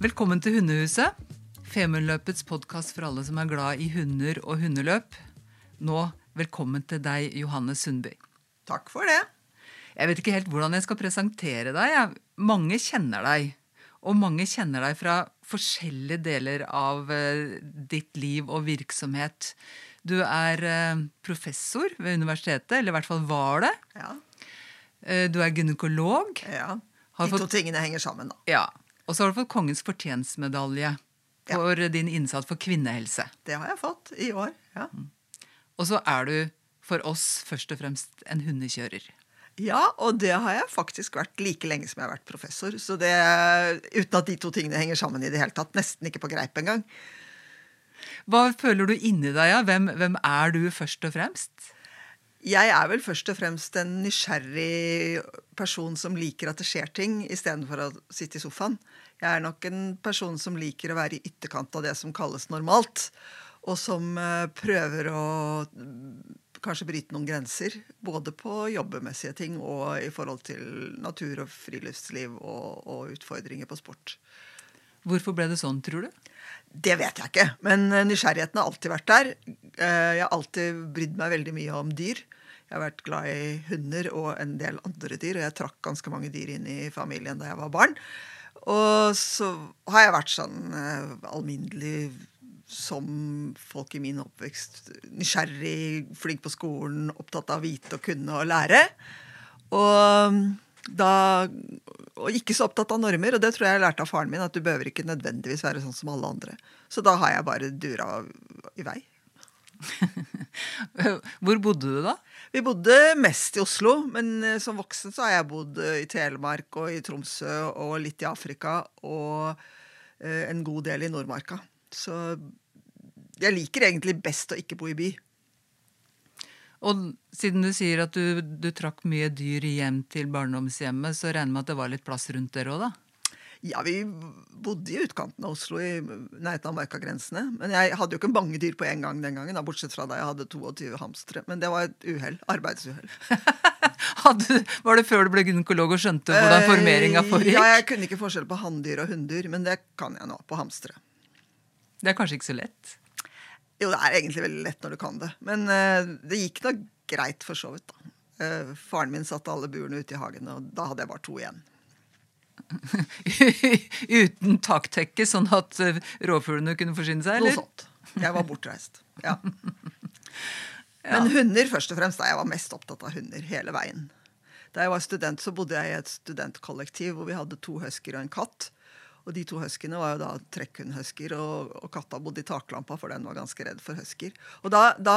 Velkommen til Hundehuset. Femundløpets podkast for alle som er glad i hunder og hundeløp. Nå velkommen til deg, Johanne Sundby. Takk for det. Jeg vet ikke helt hvordan jeg skal presentere deg. Mange kjenner deg. Og mange kjenner deg fra forskjellige deler av eh, ditt liv og virksomhet. Du er eh, professor ved universitetet, eller i hvert fall var det. Ja. Eh, du er gynekolog. ja. De to tingene henger sammen, da. Ja. Og så har du fått Kongens fortjenstmedalje for din innsats for kvinnehelse. Det har jeg fått i år. ja. Og så er du for oss først og fremst en hundekjører. Ja, og det har jeg faktisk vært like lenge som jeg har vært professor. Så det, Uten at de to tingene henger sammen i det hele tatt. Nesten ikke på greip engang. Hva føler du inni deg? Ja? Hvem, hvem er du først og fremst? Jeg er vel først og fremst en nysgjerrig person som liker at det skjer ting, istedenfor å sitte i sofaen. Jeg er nok en person som liker å være i ytterkant av det som kalles normalt. Og som eh, prøver å mm, kanskje bryte noen grenser. Både på jobbemessige ting og i forhold til natur og friluftsliv og, og utfordringer på sport. Hvorfor ble det sånn, tror du? Det vet jeg ikke, men eh, nysgjerrigheten har alltid vært der. Eh, Jeg har alltid brydd meg veldig mye om dyr. Jeg har vært glad i hunder og en del andre dyr, og jeg trakk ganske mange dyr inn i familien da jeg var barn. Og så har jeg vært sånn eh, alminnelig som folk i min oppvekst. Nysgjerrig, flink på skolen, opptatt av å vite og kunne og lære. Og da og ikke så opptatt av normer, og det tror jeg jeg lærte av faren min, at du behøver ikke nødvendigvis være sånn som alle andre. Så da har jeg bare dura i vei. Hvor bodde du da? Vi bodde mest i Oslo, men eh, som voksen så har jeg bodd eh, i Telemark og i Tromsø og litt i Afrika og eh, en god del i Nordmarka. Så jeg liker egentlig best å ikke bo i by. Og siden du sier at du, du trakk mye dyr hjem til barndomshjemmet, så regner jeg med at det var litt plass rundt dere òg, da? Ja, vi bodde i utkanten av Oslo, i nærheten av markagrensene. Men jeg hadde jo ikke mange dyr på en gang den gangen, da, bortsett fra da jeg hadde 22 hamstere. Men det var et uhell. Arbeidsuhell. Var det før du ble gynekolog og skjønte hvordan formeringa Eh, foregikk? Ja, jeg kunne ikke forskjell på hanndyr og hunndyr, men det kan jeg nå på hamstere. Det er kanskje ikke så lett? Jo, det er egentlig veldig lett når du kan det. Men uh, det gikk da greit for så vidt, da. Uh, faren min satte alle burene ute i hagen, og da hadde jeg bare to igjen. Uten taktekke, sånn at rovfuglene råfuglene kunne forsyne seg? eller? Noe sånt. Jeg var bortreist. Ja. Men hunder først og fremst. Da jeg var mest opptatt av hunder hele veien. Da jeg var student, så bodde jeg i et studentkollektiv hvor vi hadde to husker og en katt. Og de to huskyene var jo da trekkhundhusker, og, og katta bodde i taklampa, for den var ganske redd for husker. Og da, da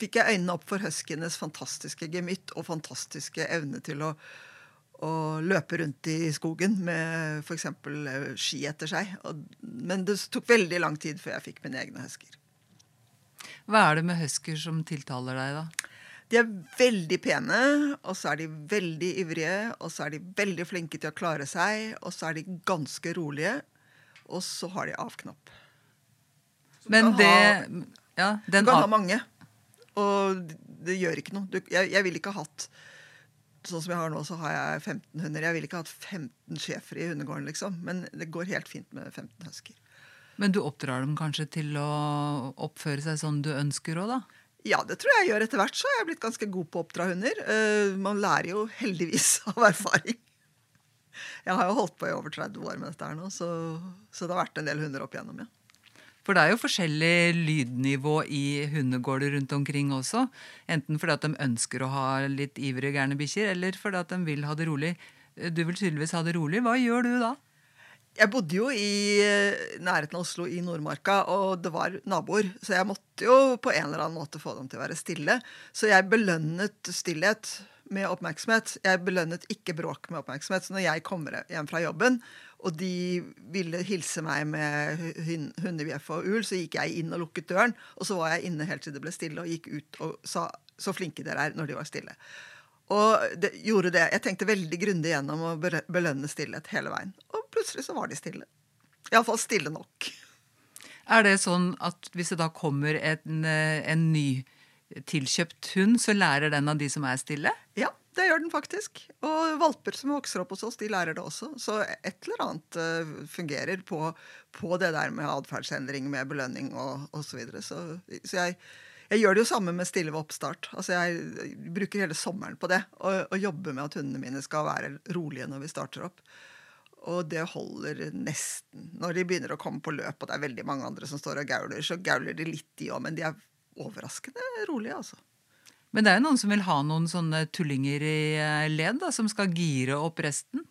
fikk jeg øynene opp for huskyenes fantastiske gemytt og fantastiske evne til å, å løpe rundt i skogen med f.eks. ski etter seg. Og, men det tok veldig lang tid før jeg fikk mine egne husker. Hva er det med husker som tiltaler deg, da? De er veldig pene, og så er de veldig ivrige, og så er de veldig flinke til å klare seg, og så er de ganske rolige, og så har de avknapp. Men det ha- ja, Du kan av... ha mange, og det gjør ikke noe. Du, jeg, jeg ville ikke ha hatt Sånn som jeg har nå, så har jeg 15 hunder. Jeg ville ikke ha hatt 15 schæfere i hundegården, liksom. Men det går helt fint med 15 husker. Men du oppdrar dem kanskje til å oppføre seg sånn du ønsker òg, da? Ja, det tror jeg jeg gjør etter hvert. Så har jeg blitt ganske god på å oppdra hunder. Eh, man lærer jo heldigvis av erfaring. Jeg har jo holdt på i over 30 år med dette her nå, så, så det har vært en del hunder opp igjennom, ja. For det er jo forskjellig lydnivå i hundegårder rundt omkring også. Enten fordi at de ønsker å ha litt ivrige, gærne bikkjer, eller fordi at de vil ha det rolig. Du vil tydeligvis ha det rolig. Hva gjør du da? Jeg bodde jo i eh, nærheten av Oslo, i Nordmarka, og det var naboer. Så jeg måtte jo på en eller annen måte få dem til å være stille. Så jeg belønnet stillhet med oppmerksomhet. Jeg belønnet ikke bråk med oppmerksomhet. Så når jeg kommer hjem fra jobben, og de ville hilse meg med hun- hundebjeff og ul, så gikk jeg inn og lukket døren. Og så var jeg inne helt til det ble stille, og gikk ut og sa 'så flinke dere er' når de var stille. Og det, gjorde det. Jeg tenkte veldig grundig gjennom å belønne stillhet hele veien. Og plutselig så var de stille. Iallfall stille nok. Er det sånn at hvis det da kommer en, eh, en ny tilkjøpt hund, så lærer den av de som er stille? Ja, det gjør den faktisk. Og valper som vokser opp hos oss, de lærer det også. Så et eller annet uh, fungerer på, på, det der med atferdsendring, med belønning og osv. Så, videre. så Så jeg, jeg gjør det jo samme med stille ved oppstart. Altså Jeg bruker hele sommeren på det. Og, og jobber med at hundene mine skal være rolige når vi starter opp. Og det holder nesten. Når de begynner å komme på løp, og det er veldig mange andre som står og gauler, så gauler de litt, de òg. Men de er overraskende rolige, altså. Men det er jo noen som vil ha noen sånne tullinger i eh, led, da, som skal gire opp resten?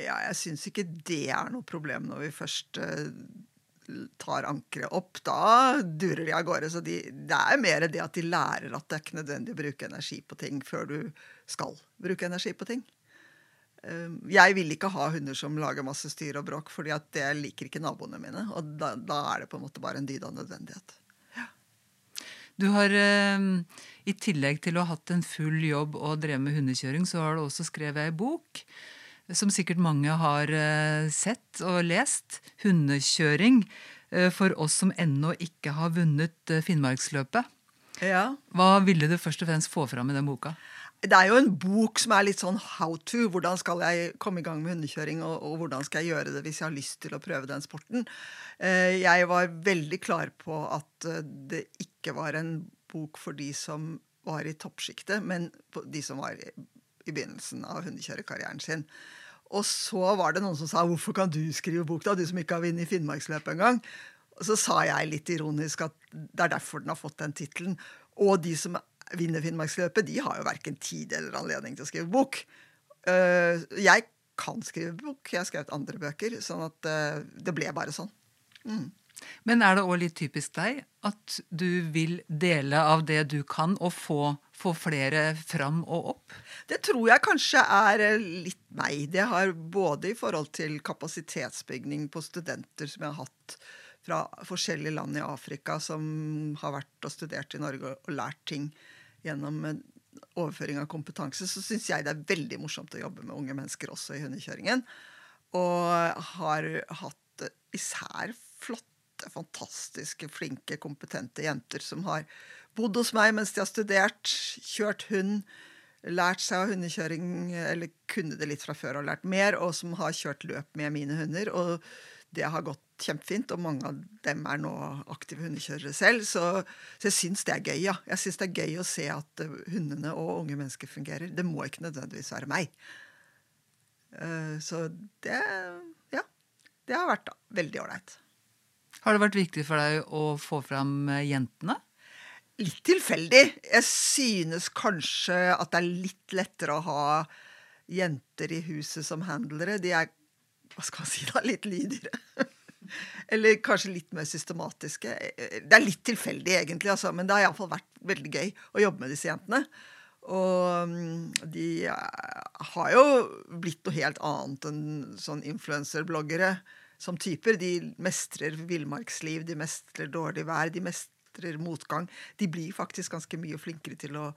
Ja, jeg syns ikke det er noe problem når vi først uh, tar ankeret opp. Da durer de av gårde. Så de, det er mer det at de lærer at det er ikke nødvendig å bruke energi på ting før du skal bruke energi på ting. Ehm, jeg vil ikke ha hunder som lager masse styr og bråk, fordi det liker ikke naboene mine. Og da, da, er det på en måte bare en dyd av nødvendighet. Du har ehm, i tillegg til å ha hatt en full jobb og drevet med hundekjøring, så har du også skrevet ei bok som sikkert mange har eh, sett og lest. 'Hundekjøring' eh, for oss som ennå ikke har vunnet eh, Finnmarksløpet. Ja. Hva ville du først og fremst få fram i den boka? det er jo en bok som er litt sånn how to. Hvordan skal jeg komme i gang med hundekjøring, og, og, hvordan skal jeg gjøre det hvis jeg har lyst til å prøve den sporten? Jeg var veldig klar på at det ikke var en bok for de som var i toppsjiktet, men de som var i, i begynnelsen av hundekjørekarrieren sin. Og så var det noen som sa 'hvorfor kan du skrive bok', da, du som ikke har vunnet Finnmarksløpet engang? Så sa jeg litt ironisk at det er derfor den har fått den tittelen. Og de som vinner Finnmarksløpet, de har jo verken tid eller anledning til å skrive bok. Eh, jeg kan skrive bok. Jeg har skrevet andre bøker. Sånn at eh, det ble bare sånn. Mm. Men er det òg litt typisk deg at du vil dele av det du kan, og få, få, flere fram og opp? Det tror jeg kanskje er eh, litt meg. Det har både i forhold til kapasitetsbygning på studenter som jeg har hatt fra forskjellige land i Afrika som har vært og studert i Norge og lært ting gjennom overføring av kompetanse, så syns jeg det er veldig morsomt å jobbe med unge mennesker også i hundekjøringen. Og har hatt især flotte, fantastiske, flinke, kompetente jenter som har bodd hos meg mens de har studert, kjørt hund, lært seg av hundekjøring, eller kunne det litt fra før og lært mer, og som har kjørt løp med mine hunder. Og det har gått kjempefint, og mange av dem er nå aktive hundekjørere selv. Så, så jeg syns det er gøy, ja. Jeg syns det er gøy å se at uh, hundene og unge mennesker fungerer. Det må ikke nødvendigvis være meg. Uh, så det Ja. Det har vært veldig ålreit. Har det vært viktig for deg å få fram eh, jentene? Litt tilfeldig. Jeg synes kanskje at det er litt lettere å ha jenter i huset som handlere. De er hva skal man si da, litt lydigere. Eller kanskje litt mer systematiske. Det er litt tilfeldig, egentlig, altså, men det har iallfall vært veldig gøy å jobbe med disse jentene. Og mm, de har jo blitt noe helt annet enn sånn influenserbloggere som typer. De mestrer villmarksliv, de mestrer dårlig vær, de mestrer motgang. De blir faktisk ganske mye flinkere til å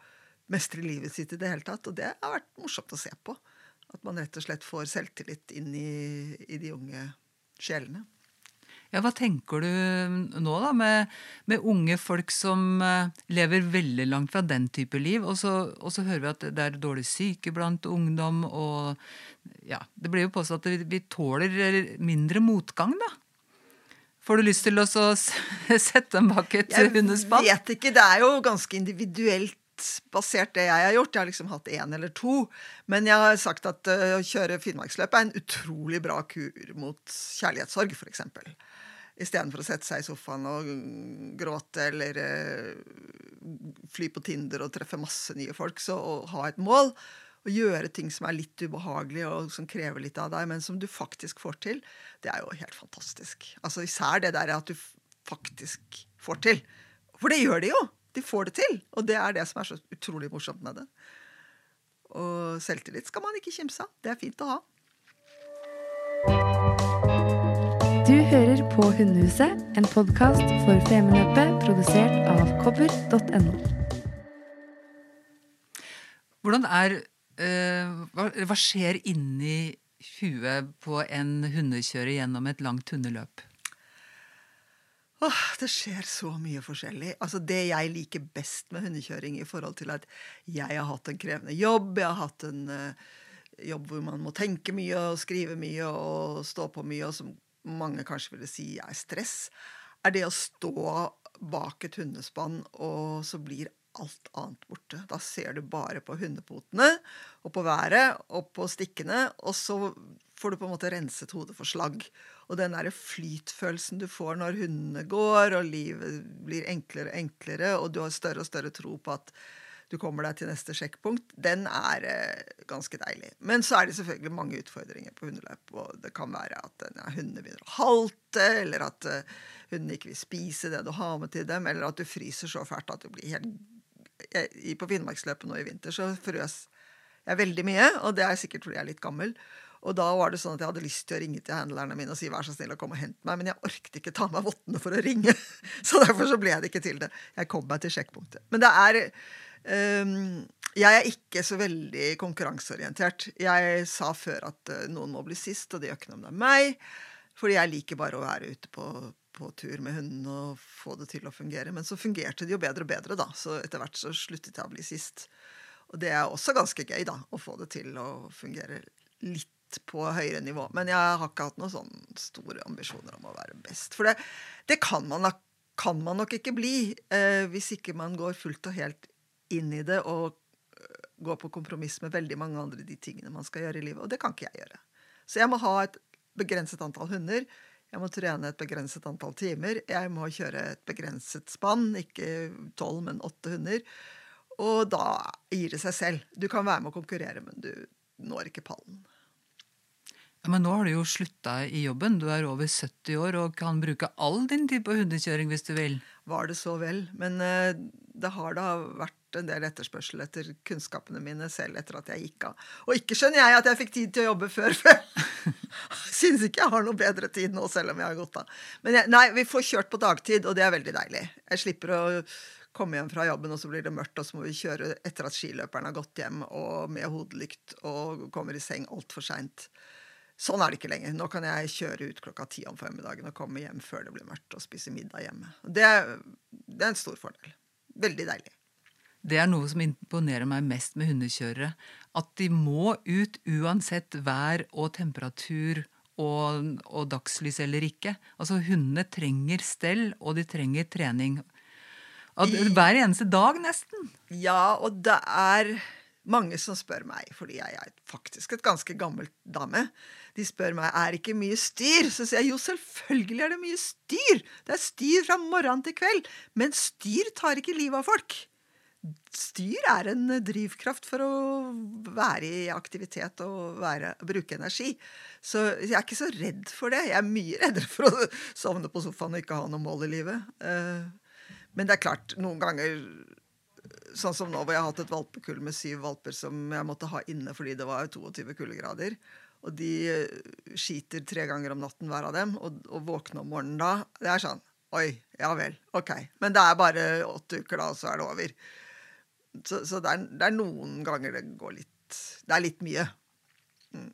mestre livet sitt i det hele tatt. Og det har vært morsomt å se på. At man rett og slett får selvtillit inn i, i de unge sjelene. Ja, Hva tenker du nå da med, med unge folk som uh, lever veldig langt fra den type liv, og så, og så, hører vi at det er dårlig syke blant ungdom, og ja, det blir jo påstått at vi tåler mindre motgang, da? Får du lyst til å sette dem bak et hundespann? Jeg vet ikke. Det er jo ganske individuelt basert det jeg har gjort. Jeg har liksom hatt én eller to. Men jeg har sagt at uh, å kjøre Finnmarksløpet er en utrolig bra kur mot kjærlighetssorg, f.eks. Istedenfor å sette seg i sofaen og gråte eller uh, fly på Tinder og treffe masse nye folk. Så å ha et mål og gjøre ting som er litt ubehagelige og som krever litt av deg, men som du faktisk får til, det er jo helt fantastisk. Altså Især det der at du faktisk får til. For det gjør de jo! De får det til! Og det er det som er så utrolig morsomt med det. Og selvtillit skal man ikke kimse av. Det er fint å ha. Hører på Hundehuset, en podkast for Femundløpet produsert av kobber.no. Hvordan er uh, hva, hva skjer inni huet på en hundekjører gjennom et langt hundeløp? Åh, det skjer så mye forskjellig. Altså Det jeg liker best med hundekjøring i forhold til at jeg har hatt en krevende jobb, jeg har hatt en uh, jobb hvor man må tenke mye og skrive mye og stå på mye, og som mange kanskje ville si er stress, er det å stå bak et hundespann, og så blir alt annet borte. Da ser du bare på hundepotene og på været og på stikkene, og så får du på en måte renset hodet for slagg. Og den derre flytfølelsen du får når hundene går, og livet blir enklere og enklere, og du har større og større tro på at du kommer deg til neste sjekkpunkt, den er eh, ganske deilig. Men så er det selvfølgelig mange utfordringer på hundeløp. Og det kan være at ja, hundene begynner å halte, eller at uh, hundene ikke vil spise det du har med til dem, eller at du fryser så fælt at du blir helt På Finnmarksløpet nå i vinter så frøs jeg veldig mye, og det er sikkert fordi jeg er litt gammel. Og da var det sånn at jeg hadde lyst til å ringe til handlerne mine og si vær så snill å komme og hente meg, men jeg orket ikke ta meg vottene for å ringe. Så derfor så ble det ikke til det. Jeg kom meg til sjekkpunktet. Men det er Jeg er ikke så veldig konkurranseorientert. Jeg sa før at uh, noen må bli sist, og det gjør ikke noe om det er meg. Fordi jeg liker bare å være ute på, på tur med hunden og få det til å fungere. Men så fungerte det jo bedre og bedre, da. Så etter hvert så sluttet jeg å bli sist. Og det er også ganske gøy, da, å få det til å fungere litt på høyere nivå. Men jeg har ikke hatt noen sånne store ambisjoner om å være best. For det, det kan, man, kan, man, nok ikke bli eh, hvis ikke man går fullt og helt inn i det og gå på kompromiss med veldig mange andre de tingene man skal gjøre i livet. Og det kan ikke jeg gjøre. Så jeg må ha et begrenset antall hunder. Jeg må trene et begrenset antall timer. Jeg må kjøre et begrenset spann, ikke tolv, men åtte hunder. Og da gir det seg selv. Du kan være med å konkurrere, men du når ikke pallen. Ja, men nå har du jo slutta i jobben. Du er over 70 år og kan bruke all din tid på hundekjøring hvis du vil. Var det så vel. Men uh, det har da vært en del etterspørsel etter kunnskapene mine selv etter at jeg gikk av. Og ikke skjønner jeg at jeg fikk tid til å jobbe før, for jeg syns ikke jeg har noe bedre tid nå, selv om jeg har gått av. Men jeg, nei, vi får kjørt på dagtid, og det er veldig deilig. Jeg slipper å komme hjem fra jobben, og så blir det mørkt, og så må vi kjøre etter at skiløperen har gått hjem, og med hodelykt, og kommer i seng altfor seint. Sånn er det ikke lenger. Nå kan jeg kjøre ut klokka ti om formiddagen og komme hjem før det blir mørkt, og spise middag hjemme. Det, det er en stor fordel. Veldig deilig. Det er noe som imponerer meg mest med hundekjørere. At de må ut uansett vær og temperatur og, og dagslys eller ikke. Altså Hundene trenger stell, og de trenger trening. Hver eneste dag, nesten. Ja, og det er mange som spør meg, fordi jeg er faktisk et ganske gammelt dame. De spør meg er det ikke mye styr. Så sier jeg jo, selvfølgelig er det mye styr. Det er styr fra morgen til kveld. Men styr tar ikke livet av folk. Styr er en drivkraft for å være i aktivitet og være, bruke energi. Så jeg er ikke så redd for det. Jeg er mye reddere for å sovne på sofaen og ikke ha noe mål i livet. Uh, men det er klart, noen ganger Sånn som nå hvor jeg har hatt et valpekull med syv valper som jeg måtte ha inne fordi det var 22 kuldegrader. Og de eh, skiter tre ganger om natten hver av dem. Og, og våkne om morgenen da Det er sånn Oi, ja vel. Ok. Men det er bare åtte uker, da, og så er det over. Så, så det, er, det, er, noen ganger det går litt Det er litt mye. Mm.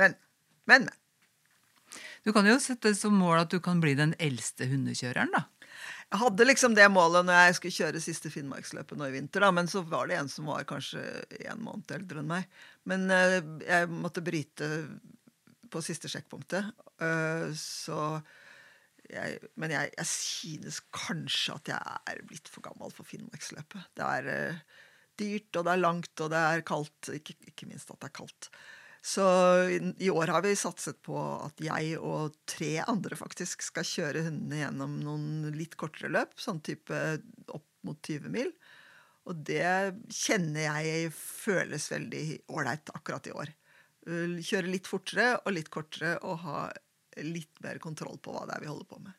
Men, men, men. Du kan jo sette som mål at du kan bli den eldste hundekjøreren, da. Jeg hadde liksom det målet når jeg skulle kjøre siste Finnmarksløpet nå i vinter, da, men så var det en som var kanskje en måned eldre enn meg. Men uh, jeg måtte bryte på siste sjekkpunktet. Uh, så jeg, Men jeg, jeg, synes kanskje at jeg er blitt for gammel for Finnmarksløpet. Det er uh, dyrt, og det er langt, og det er kaldt. Ikke, ikke minst at det er kaldt. Så i år har vi satset på at jeg og tre andre faktisk skal kjøre hundene gjennom noen litt kortere løp, sånn type opp mot 20 mil. Og det kjenner jeg føles veldig ålreit akkurat i år. Kjøre litt fortere og litt kortere og ha litt mer kontroll på hva det er vi holder på med.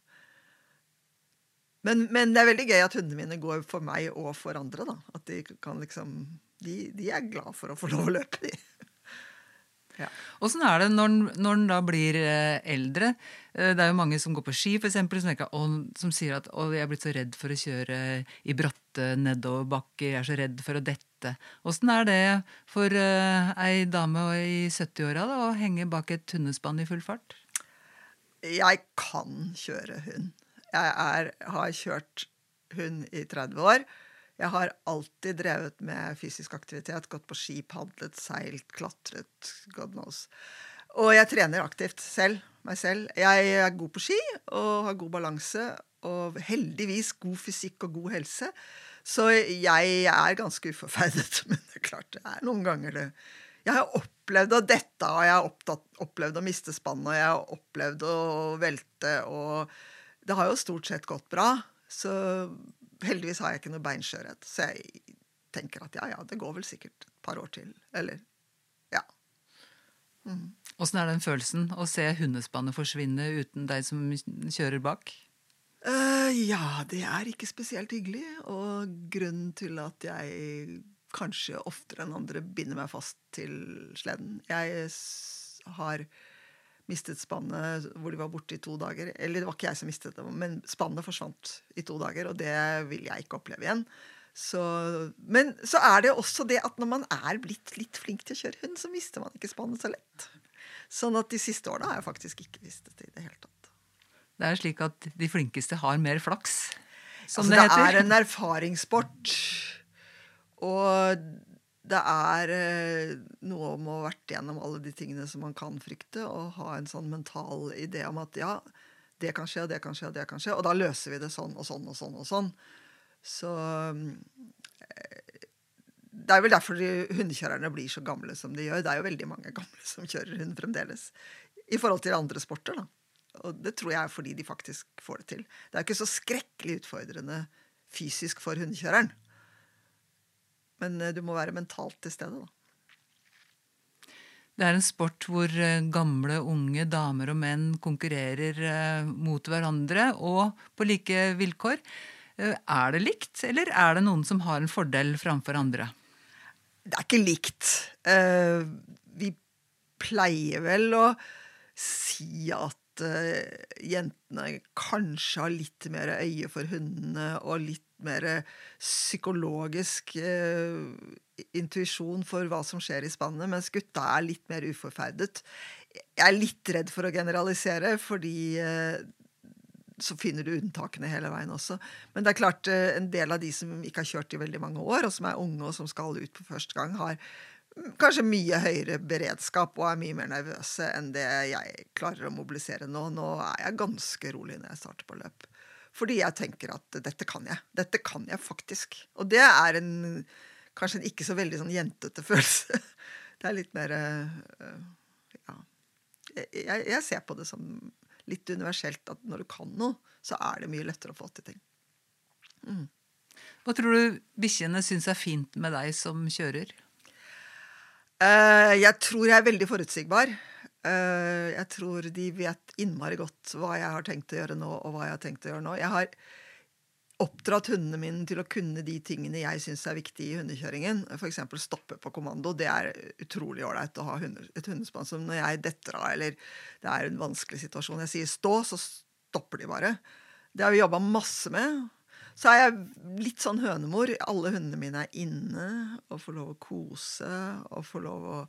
Men, men det er veldig gøy at hundene mine går for meg og for andre. da. At de kan liksom De, de er glad for å få lov å løpe, de. Ja. Åssen er det når, når en da blir eh, eldre? Eh, det er jo mange som går på ski, for eksempel, som, ikke, som sier at å, jeg er blitt så redd for å kjøre i bratte nedoverbakker, jeg er så redd for å dette. Åssen er det for uh, ei dame i 70-åra å henge bak et hundespann i full fart? Jeg kan kjøre hund. Jeg er, har kjørt hund i 30 år. Jeg har alltid drevet med fysisk aktivitet. Gått på ski, padlet, seilt, klatret. God knows. Og jeg trener aktivt selv. Meg selv. Jeg er god på ski og har god balanse. Og heldigvis god fysikk og god helse. Så jeg er ganske uforferdet. Men det er klart, det er noen ganger det Jeg har opplevd å dette, og jeg har opptatt, opplevd å miste spannet, og jeg har opplevd å velte, og det har jo stort sett gått bra. Så heldigvis har jeg ikke noe beinskjørhet. Så jeg tenker at ja, ja, det går vel sikkert et par år til. Eller ja. Åssen er den følelsen å se hundespannet forsvinne uten deg som kjører bak? Uh, ja, det er ikke spesielt hyggelig. Og grunnen til at jeg kanskje oftere enn andre binder meg fast til sleden Jeg har mistet spannet hvor de var borte i to dager. Eller det var ikke jeg som mistet det, men spannet forsvant i to dager, og det vil jeg ikke oppleve igjen. Så, men så er det også det at når man er blitt litt flink til å kjøre hund, så mister man ikke spannet så lett. Sånn at de siste årene har jeg faktisk ikke mistet det i det hele tatt. Det er slik at de flinkeste har mer flaks, som Altså, det det er en erfaringssport. Og det er eh, noe om å ha vært gjennom alle de tingene som man kan frykte, og ha en sånn mental idé om at ja, det kan skje, og det kan skje, og det kan skje. Og da løser vi det sånn og sånn og sånn og sånn. Så eh, Det er vel derfor de hundekjørerne blir så gamle som de gjør. Det er jo veldig mange gamle som kjører hund fremdeles. I forhold til andre sporter, da. Og det tror jeg er fordi de faktisk får det til. Det er ikke så skrekkelig utfordrende fysisk for hundekjøreren. Men eh, du må være mentalt til stede, da. Det er en sport hvor eh, gamle, unge, damer og menn konkurrerer eh, mot hverandre og på like vilkår. Er det likt, eller er det noen som har en fordel framfor andre? Det er ikke likt. Vi pleier vel å si at jentene kanskje har litt mer øye for hundene og litt mer psykologisk eh, intuisjon for hva som skjer i spannet, mens gutta er litt mer uforferdet. Jeg er litt redd for å generalisere, fordi eh, så finner du unntakene hele veien også. Men det er klart, eh, en del av de som ikke har kjørt i veldig mange år, og som er unge og som skal ut på første gang, har mm, kanskje mye høyere beredskap og er mye mer nervøse enn det jeg klarer å mobilisere nå. Nå er jeg ganske rolig når jeg starter på løp. Fordi jeg tenker at dette kan jeg. Dette kan jeg faktisk. Og det er en kanskje en ikke så veldig sånn jentete følelse. Det er litt mer eh, Ja. Jeg, jeg ser på det som litt universelt at når du kan noe, så er det mye lettere å få til ting. Hva tror du bikkjene syns er fint med deg som kjører? Eh, jeg tror jeg er veldig forutsigbar. Eh, jeg tror de vet innmari godt hva jeg har tenkt å gjøre nå, og hva jeg har tenkt å gjøre nå. Jeg har oppdratt hundene mine til å kunne de tingene jeg syns er viktige i hundekjøringen. F.eks. stoppe på kommando. Det er utrolig ålreit å ha et hundespann som når jeg detter av, eller det er en vanskelig situasjon, jeg sier stå, så stopper de bare. Det har vi jobba masse med. Så er jeg litt sånn hønemor. Alle hundene mine er inne og får lov å kose og får lov å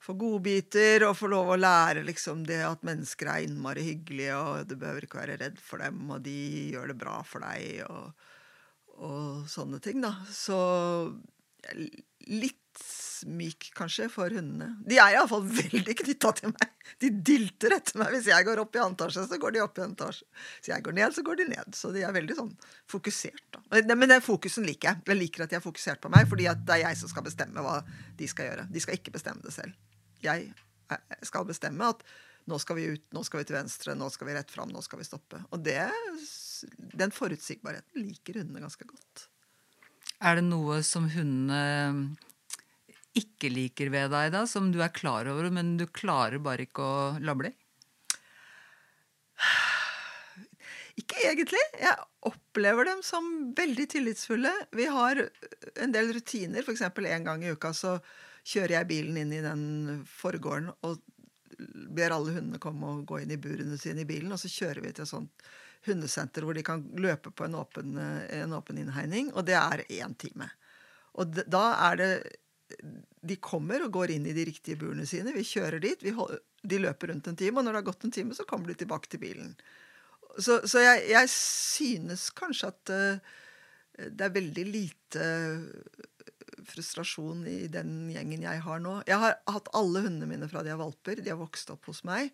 få godbiter og få lov å lære liksom det at mennesker er innmari hyggelige, og du behøver ikke være redd for dem, og de gjør det bra for deg, og, og sånne ting, da. Så litt myk, kanskje, for hundene. De er iallfall veldig knytta til meg. De dilter etter meg. Hvis jeg går opp i annen så går de opp i etasje. Hvis jeg går ned, så går de ned. Så de er veldig sånn fokusert. da. Men den fokusen liker jeg. Jeg liker at de er fokusert på meg, fordi det er jeg som skal bestemme hva de skal gjøre. De skal ikke bestemme det selv. Jeg skal bestemme at nå skal vi ut, nå skal vi til venstre, nå skal vi rett fram, nå skal vi stoppe. Og det, den forutsigbarheten liker hundene ganske godt. Er det noe som hundene ikke liker ved deg, da, som du er klar over, men du klarer bare ikke å la bli? Ikke egentlig. Jeg opplever dem som veldig tillitsfulle. Vi har en del rutiner. F.eks. en gang i uka så kjører jeg bilen inn i den forgården og ber alle hundene komme og gå inn i burene sine i bilen. Og så kjører vi til et sånt hundesenter hvor de kan løpe på en åpen, en åpen innhegning. Og det er én time. Og da er det De kommer og går inn i de riktige burene sine. Vi kjører dit. Vi hold, de løper rundt en time, og når det har gått en time, så kommer de tilbake til bilen. så, så jeg, jeg, synes kanskje at uh, det er veldig lite frustrasjon i den gjengen jeg har nå. Jeg har hatt alle hundene mine fra de er valper. De har vokst opp hos meg.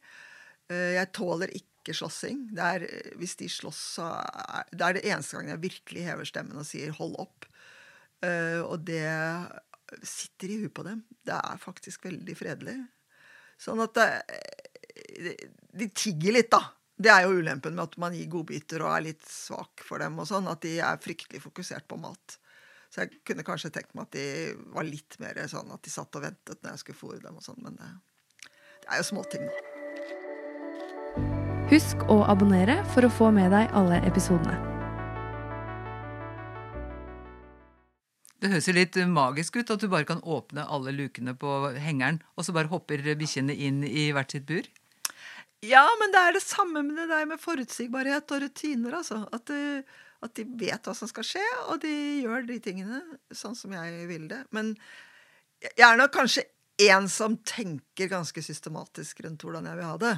Uh, jeg tåler ikke slåssing. Det er, hvis de slåss, så er det er det eneste gangen jeg virkelig hever stemmen og sier 'hold opp'. Uh, og det sitter i huet på dem. Det er faktisk veldig fredelig. Sånn at det, de tigger litt, da. Det er jo ulempen med at man gir godbiter og er litt svak for dem. og sånn, At de er fryktelig fokusert på mat. Så jeg kunne kanskje tenkt meg at de var litt mer sånn at de satt og ventet når jeg skulle fôre dem. og sånn, Men det, det er jo småting, da. Husk å abonnere for å få med deg alle episodene. Det høres jo litt magisk ut at du bare kan åpne alle lukene på hengeren, og så bare hopper bikkjene inn i hvert sitt bur? Ja, men det er det samme med det der med forutsigbarhet og rutiner. altså. At, de, at de vet hva som skal skje, og de gjør de tingene sånn som jeg vil det. Men jeg er nok kanskje en som tenker ganske systematisk rundt hvordan jeg vil ha det.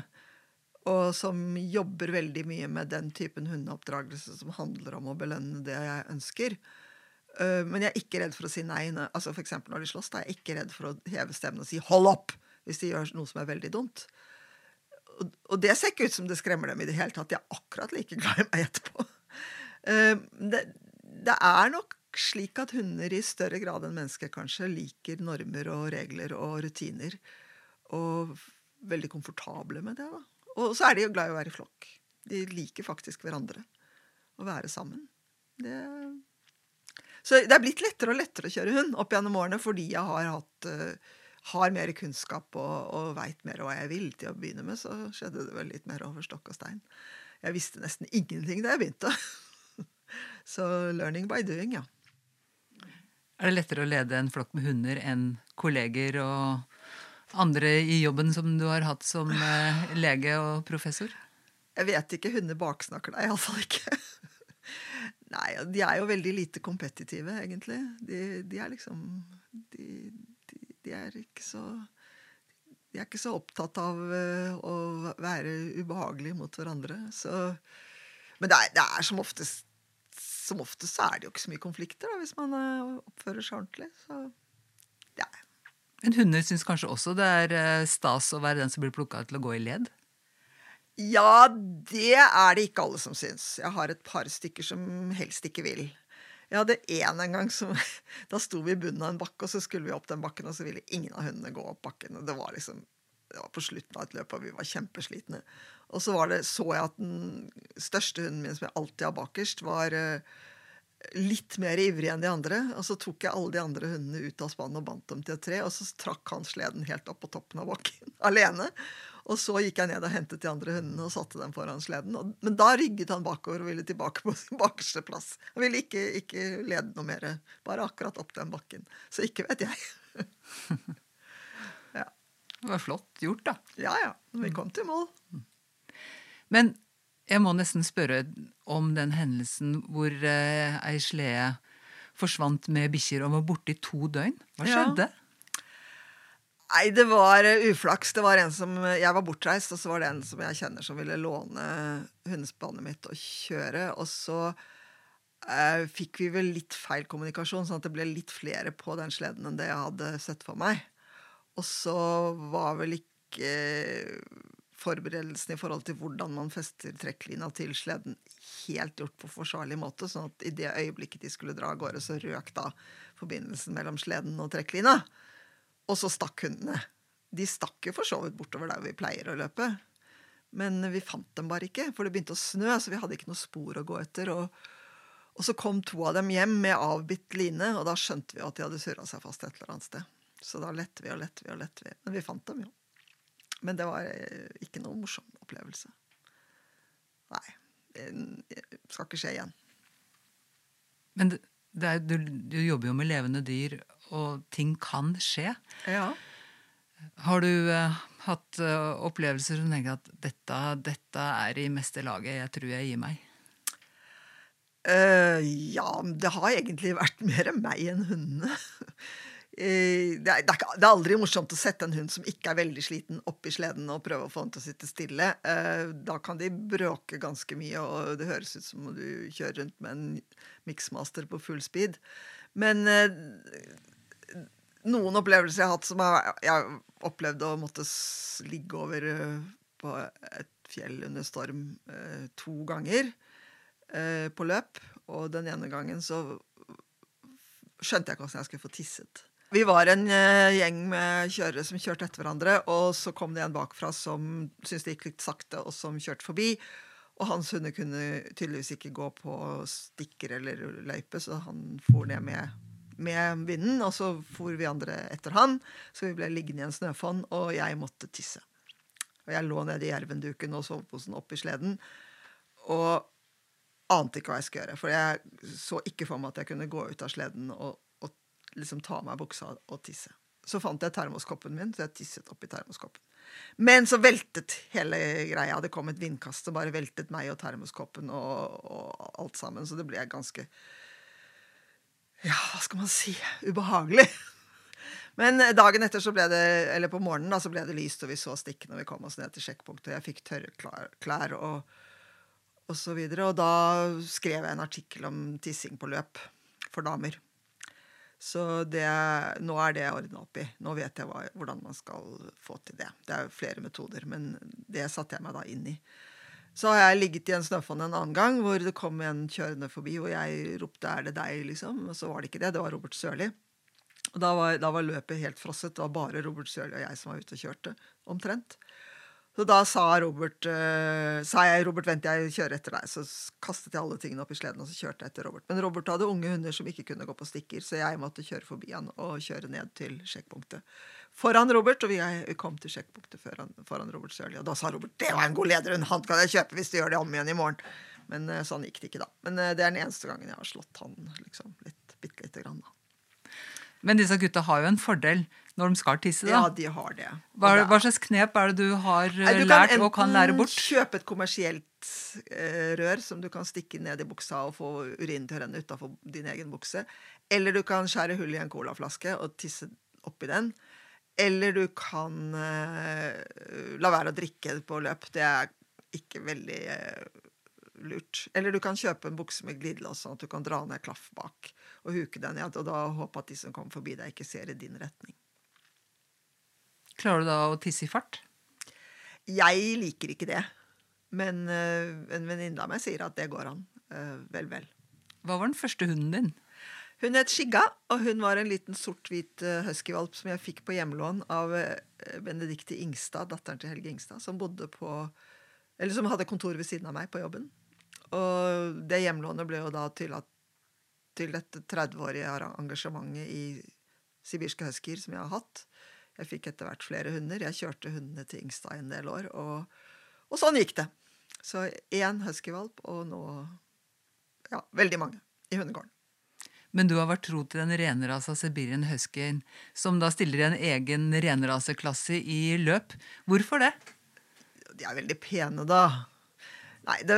Og som jobber veldig mye med den typen hundeoppdragelse som handler om å belønne det jeg ønsker. Uh, men jeg er ikke redd for å si nei. altså for når de slåss, da er jeg ikke redd for å heve stemmen og si 'hold opp' hvis de gjør noe som er veldig dumt. Og det ser ikke ut som det skremmer dem i det hele tatt. De er akkurat like glad i meg etterpå. Uh, det, det, er nok slik at hunder i større grad enn mennesker kanskje liker normer og regler og rutiner. Og veldig komfortable med det. da. Og så er de jo glad i å være i flokk. De liker faktisk hverandre. Å være sammen. Det så det er blitt lettere og lettere å kjøre hund opp gjennom årene fordi jeg har, hatt, uh, har mer kunnskap og, og veit mer hva jeg vil. Til å begynne med så skjedde det vel litt mer over stokk og stein. Jeg visste nesten ingenting da jeg begynte. så learning by doing, ja. Er det lettere å lede en flokk med hunder enn kolleger og andre i jobben som du har hatt som uh, lege og professor? Jeg vet ikke. Hunder baksnakker deg iallfall ikke. Nei, de er jo veldig lite kompetitive, egentlig. De, de er liksom de, de, de, er ikke så De er ikke så opptatt av uh, å være ubehagelige mot hverandre. Så, men det er, det er som oftest som oftest så er det jo ikke så mye konflikter da, hvis man uh, oppfører seg ordentlig. Så ja. Men hunder syns kanskje også det er uh, stas å være den som blir plukka til å gå i led? Ja, det er det ikke alle som syns. Jeg har et par stykker som helst ikke vil. Jeg hadde én en gang som Da sto vi i bunnen av en bakke, og så skulle vi opp den bakken, og så ville ingen av hundene gå opp bakken. og Det var liksom det var på slutten av et løp, og vi var kjempeslitne. Og så var det, så jeg at den største hunden min, som jeg alltid har bakerst, var eh, litt mer ivrig enn de andre. Og så tok jeg alle de andre hundene ut av spannet og bandt dem til et tre, og så trakk han sleden helt opp på toppen av bakken alene. Og så gikk jeg ned og hentet de andre hundene og satte dem foran sleden. Men da rygget han bakover og ville tilbake på sin bakerste plass. Han ville ikke, ikke lede noe mer. Bare akkurat opp den bakken. Så ikke vet jeg. ja. Det var flott gjort, da. Ja, ja. Vi kom til mål. Men jeg må nesten spørre om den hendelsen hvor eh, ei slede forsvant med bikkjer og var borte i to døgn. Hva skjedde? Ja. Nei, det var uh, uflaks. Det var en som, Jeg var bortreist, og så var det en som jeg kjenner som ville låne hundespannet mitt og kjøre. Og så eh, fikk vi vel litt feil kommunikasjon, sånn at det ble litt flere på den sleden enn det jeg hadde sett for meg. Og så var vel ikke uh, forberedelsen i forhold til hvordan man fester trekklina til sleden, helt gjort på forsvarlig måte. sånn at i det øyeblikket de skulle dra av gårde, så røk da forbindelsen mellom sleden og trekklina. Og så stakk hundene. De stakk jo for så vidt bortover der vi pleier å løpe. Men vi fant dem bare ikke, for det begynte å snø, så vi hadde ikke noe spor å gå etter. Og, og så kom to av dem hjem med avbitt line, og da skjønte vi at de hadde surra seg fast et eller annet sted. Så da lette vi og lette vi og lette vi. Men vi fant dem jo. Men det var eh, ikke noe morsom opplevelse. Nei. Det skal ikke skje igjen. Men det, det er, du, du, jobber jo med levende dyr, og ting kan skje. Ja. Har du uh, hatt uh, opplevelser som tenker at dette, dette, er i meste laget, jeg tror jeg gir meg? Uh, ja, det har egentlig vært mer meg enn hundene. Eh, det er, ikke, det er aldri morsomt å sette en hund som ikke er veldig sliten, opp i sleden og prøve å få den til å sitte stille. Eh, da kan de bråke ganske mye, og det høres ut som om du kjører rundt med en mixmaster på full speed. Men eh, noen opplevelser jeg har hatt som jeg, jeg har opplevd å måtte ligge over på et fjell under storm to ganger på løp. Og den ene gangen så skjønte jeg ikke hvordan jeg skulle få tisset. Vi var en eh, gjeng med kjørere som kjørte etter hverandre, og så kom det en bakfra som syntes det gikk litt sakte, og som kjørte forbi. Og hans hunder kunne tydeligvis ikke gå på stikker eller løype, så han for ned med, med vinden. Og så for vi andre etter han, så vi ble liggende i en snøfonn, og jeg måtte tisse. Og jeg lå nede i jervenduken og soveposen oppi sleden. Og ante ikke hva jeg skulle gjøre. For jeg så ikke for meg at jeg kunne gå ut av sleden og, liksom ta av meg buksa og tisse. Så fant jeg termoskoppen min, så jeg tisset oppi termoskoppen. Men så veltet hele greia. Det kom et vindkast og bare veltet meg og termoskoppen og, og alt sammen. Så det ble ganske Ja, hva skal man si? Ubehagelig. Men dagen etter, så ble det, eller på morgenen, da, så ble det lyst, og vi så stikkene vi kom oss ned til sjekkpunktet. Jeg fikk tørre klær og, og så videre. Og da skrev jeg en artikkel om tissing på løp for damer. Så det, nå er det ordna opp i. Nå vet jeg hva, hvordan man skal få til det. Det er jo flere metoder, men det satte jeg meg da inn i. Så har jeg ligget i en snøfonn en annen gang hvor det kom en kjørende forbi, og jeg ropte 'er det deg', liksom. Og så var det ikke det. Det var Robert Sørli. Og da var, da var løpet helt frosset. Det var bare Robert Sørli og jeg som var ute og kjørte, omtrent. Så da sa Robert uh, sa jeg 'Robert, vent, jeg kjører etter deg'. Så kastet jeg alle tingene opp i sleden og så kjørte jeg etter Robert. Men Robert hadde unge hunder som ikke kunne gå på stikker, så jeg måtte kjøre forbi han og kjøre ned til sjekkpunktet foran Robert. Og vi kom til sjekkpunktet foran, foran Robert Sørli. Og da sa Robert 'Det var en god lederhund, han kan jeg kjøpe hvis du gjør det om igjen i morgen'. Men uh, sånn gikk det ikke, da. Men uh, det er den eneste gangen jeg har slått han liksom litt, bitte lite grann, da. Men disse gutta har jo en fordel når de skal tisse. da. Ja, de har det. Hva, hva slags knep er det du har eh, Nei, du lært og kan lære bort? Du kan enten kjøpe et kommersielt eh, rør som du kan stikke ned i buksa og få urinen til å renne utafor din egen bukse. Eller du kan skjære hull i en colaflaske og tisse oppi den. Eller du kan eh, la være å drikke på løp. Det er ikke veldig eh, lurt. Eller du kan kjøpe en bukse med glidelås, sånn at du kan dra ned klaff bak og huke deg ned. Og da håpe at de som kommer forbi deg, ikke ser i din retning. Klarer du da å tisse i fart? Jeg liker ikke det. Men uh, en venninne av meg sier at det går an. Uh, vel, vel. Hva var den første hunden din? Hun het Skigga, og hun var en liten sort-hvit eh, huskyvalp som jeg fikk på hjemlån av Benedikte Benedicte Ingstad, datteren til Helge Ingstad, som bodde på Eller som hadde kontor ved siden av meg på jobben. Og det hjemlånet ble jo da til, at, til dette 30-årige engasjementet i sibirske huskyer som jeg har hatt. Jeg fikk etter hvert flere hunder. Jeg kjørte hundene til Ingstad en del år, og, og sånn gikk det. Så én huskyvalp, og nå ja, veldig mange i hundegården. Men du har vært tro til den renrasa Sibirien Huskyen, som da stiller en egen renraseklasse i løp. Hvorfor det? De er veldig pene, da. Nei, det,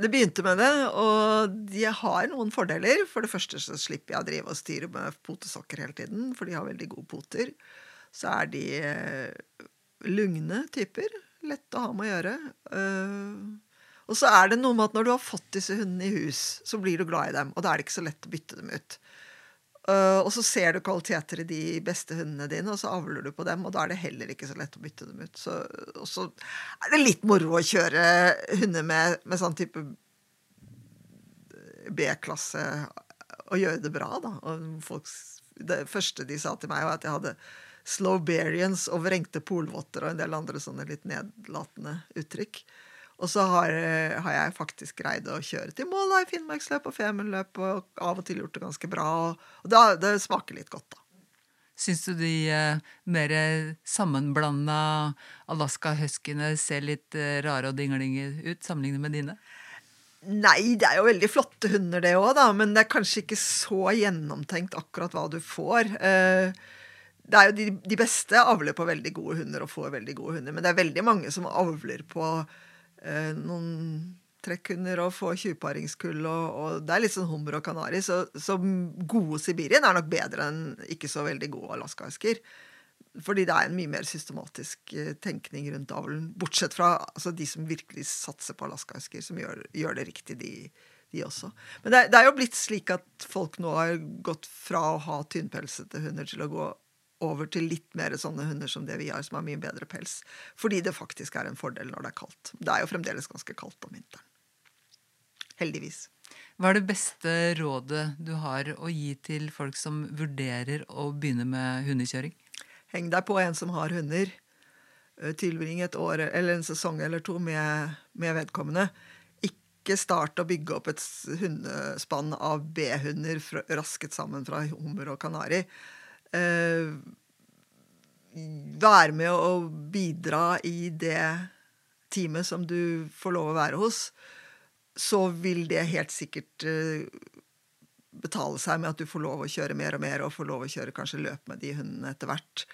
det begynte med det, og de har noen fordeler. For det første så slipper jeg å drive og styre med potesokker hele tiden, for de har veldig gode poter. Så er de eh, lugne typer. Lett å ha med å gjøre. Eh, og så er det noe med at når du har fått disse hundene i hus, så blir du glad i dem, og da er det ikke så lett å bytte dem ut. Uh, og så ser du kvaliteter i de beste hundene dine, og så avler du på dem, og da er det heller ikke så lett å bytte dem ut. Så, og så er det litt moro å kjøre hunder med, med sånn type B-klasse og gjøre det bra, da. Folk, det første de sa til meg, var at jeg hadde Slowbarians og vrengte polvotter og en del andre sånne litt nedlatende uttrykk. Og så har, har jeg faktisk greid å kjøre til mål i Finnmarksløp og Femundløp, og av og til gjort det ganske bra. Og, da, det smaker litt godt, da. Syns du de eh, mer sammenblanda Alaska huskyene ser litt eh, rare og dinglinge ut sammenlignet med dine? Nei, det er jo veldig flotte hunder, det òg, da. Men det er kanskje ikke så gjennomtenkt akkurat hva du får. Eh, det er jo de, de beste avler på veldig gode hunder og får veldig gode hunder. Men det er veldig mange som avler på eh, noen trekkhunder og få tjuvparingskull, og, og, det er litt sånn hummer og kanari. Så, så gode Sibirien er nok bedre enn ikke så veldig gode alaskahusker. Fordi det er en mye mer systematisk eh, tenkning rundt avlen. Bortsett fra altså, de som virkelig satser på alaskahusker, som gjør, gjør, det riktig, de, de også. Men det, det, er jo blitt slik at folk nå har gått fra å ha tynnpelsete hunder til å gå over til litt mer sånne hunder som det vi har, som har mye bedre pels. Fordi det faktisk er en fordel når det er kaldt. Det er jo fremdeles ganske kaldt om vinteren. Heldigvis. Hva er det beste rådet du har å gi til folk som vurderer å begynne med hundekjøring? Heng deg på en som har hunder. Eh, tilbring et år eller en sesong eller to med, med vedkommende. Ikke start å bygge opp et hundespann av B-hunder rasket sammen fra hummer og kanari. Eh, være med å bidra i det teamet som du får lov å være hos, så vil det helt sikkert eh, betale seg med at du får lov å kjøre mer og mer, og får lov å kjøre kanskje løp med de hundene etter hvert.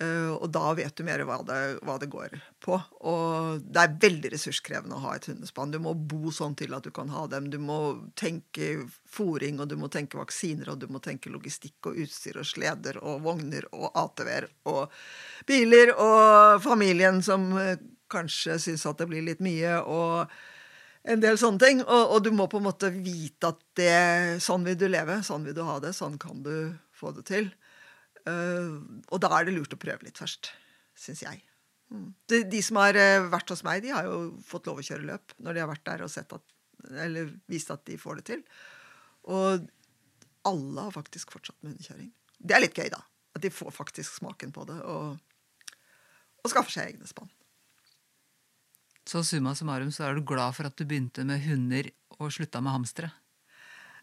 Uh, og da vet du mer hva det, hva det, går på. Og det er veldig ressurskrevende å ha et hundespann. Du må bo sånn til at du kan ha dem. Du må tenke fòring, og du må tenke vaksiner, og du må tenke logistikk og utstyr og sleder og vogner og ATV-er og biler og familien som uh, kanskje syns at det blir litt mye. og en del sånne ting. Og, og, du må på en måte vite at det, sånn vil du leve, sånn vil du ha det, sånn kan du få det til. Uh, og da er det lurt å prøve litt først, syns jeg. Mm. De, de, som har uh, vært hos meg, de har jo fått lov å kjøre løp når de har vært der og sett at, eller vist at de får det til. Og alle har faktisk fortsatt med hundekjøring. Det er litt gøy, da. At de får faktisk smaken på det og, og skaffer seg egne spann. Så summa summarum så er du glad for at du begynte med hunder og slutta med hamstere?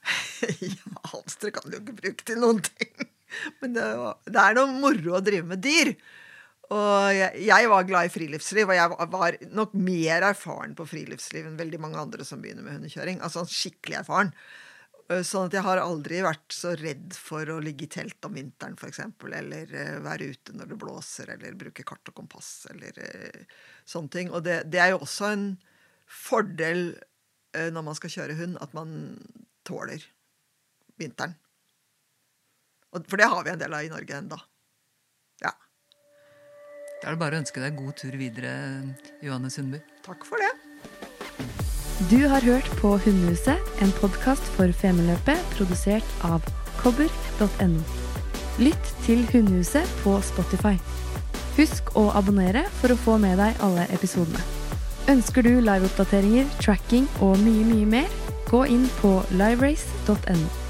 ja, hamstere kan du jo ikke bruke til noen ting. Men det, det er noe moro å drive med dyr. Og jeg, jeg, var glad i friluftsliv, og jeg var nok mer erfaren på friluftsliv enn veldig mange andre som begynner med hundekjøring. Altså skikkelig erfaren. Eh, sånn at jeg har aldri vært så redd for å ligge i telt om vinteren, f.eks. Eller uh, være ute når det blåser, eller bruke kart og kompass, eller uh, sånne ting. Og det, det, er jo også en fordel når man skal kjøre hund, at man tåler vinteren. For det har vi en del av i Norge enda. Ja. Da er det bare å ønske deg god tur videre, Johanne Sundby. Takk for det. Du har hørt på Hundehuset, en podkast for Femundløpet produsert av kobber.no. Lytt til Hundehuset på Spotify. Husk å abonnere for å få med deg alle episodene. Ønsker du liveoppdateringer, tracking og mye, mye mer, gå inn på liverace.no.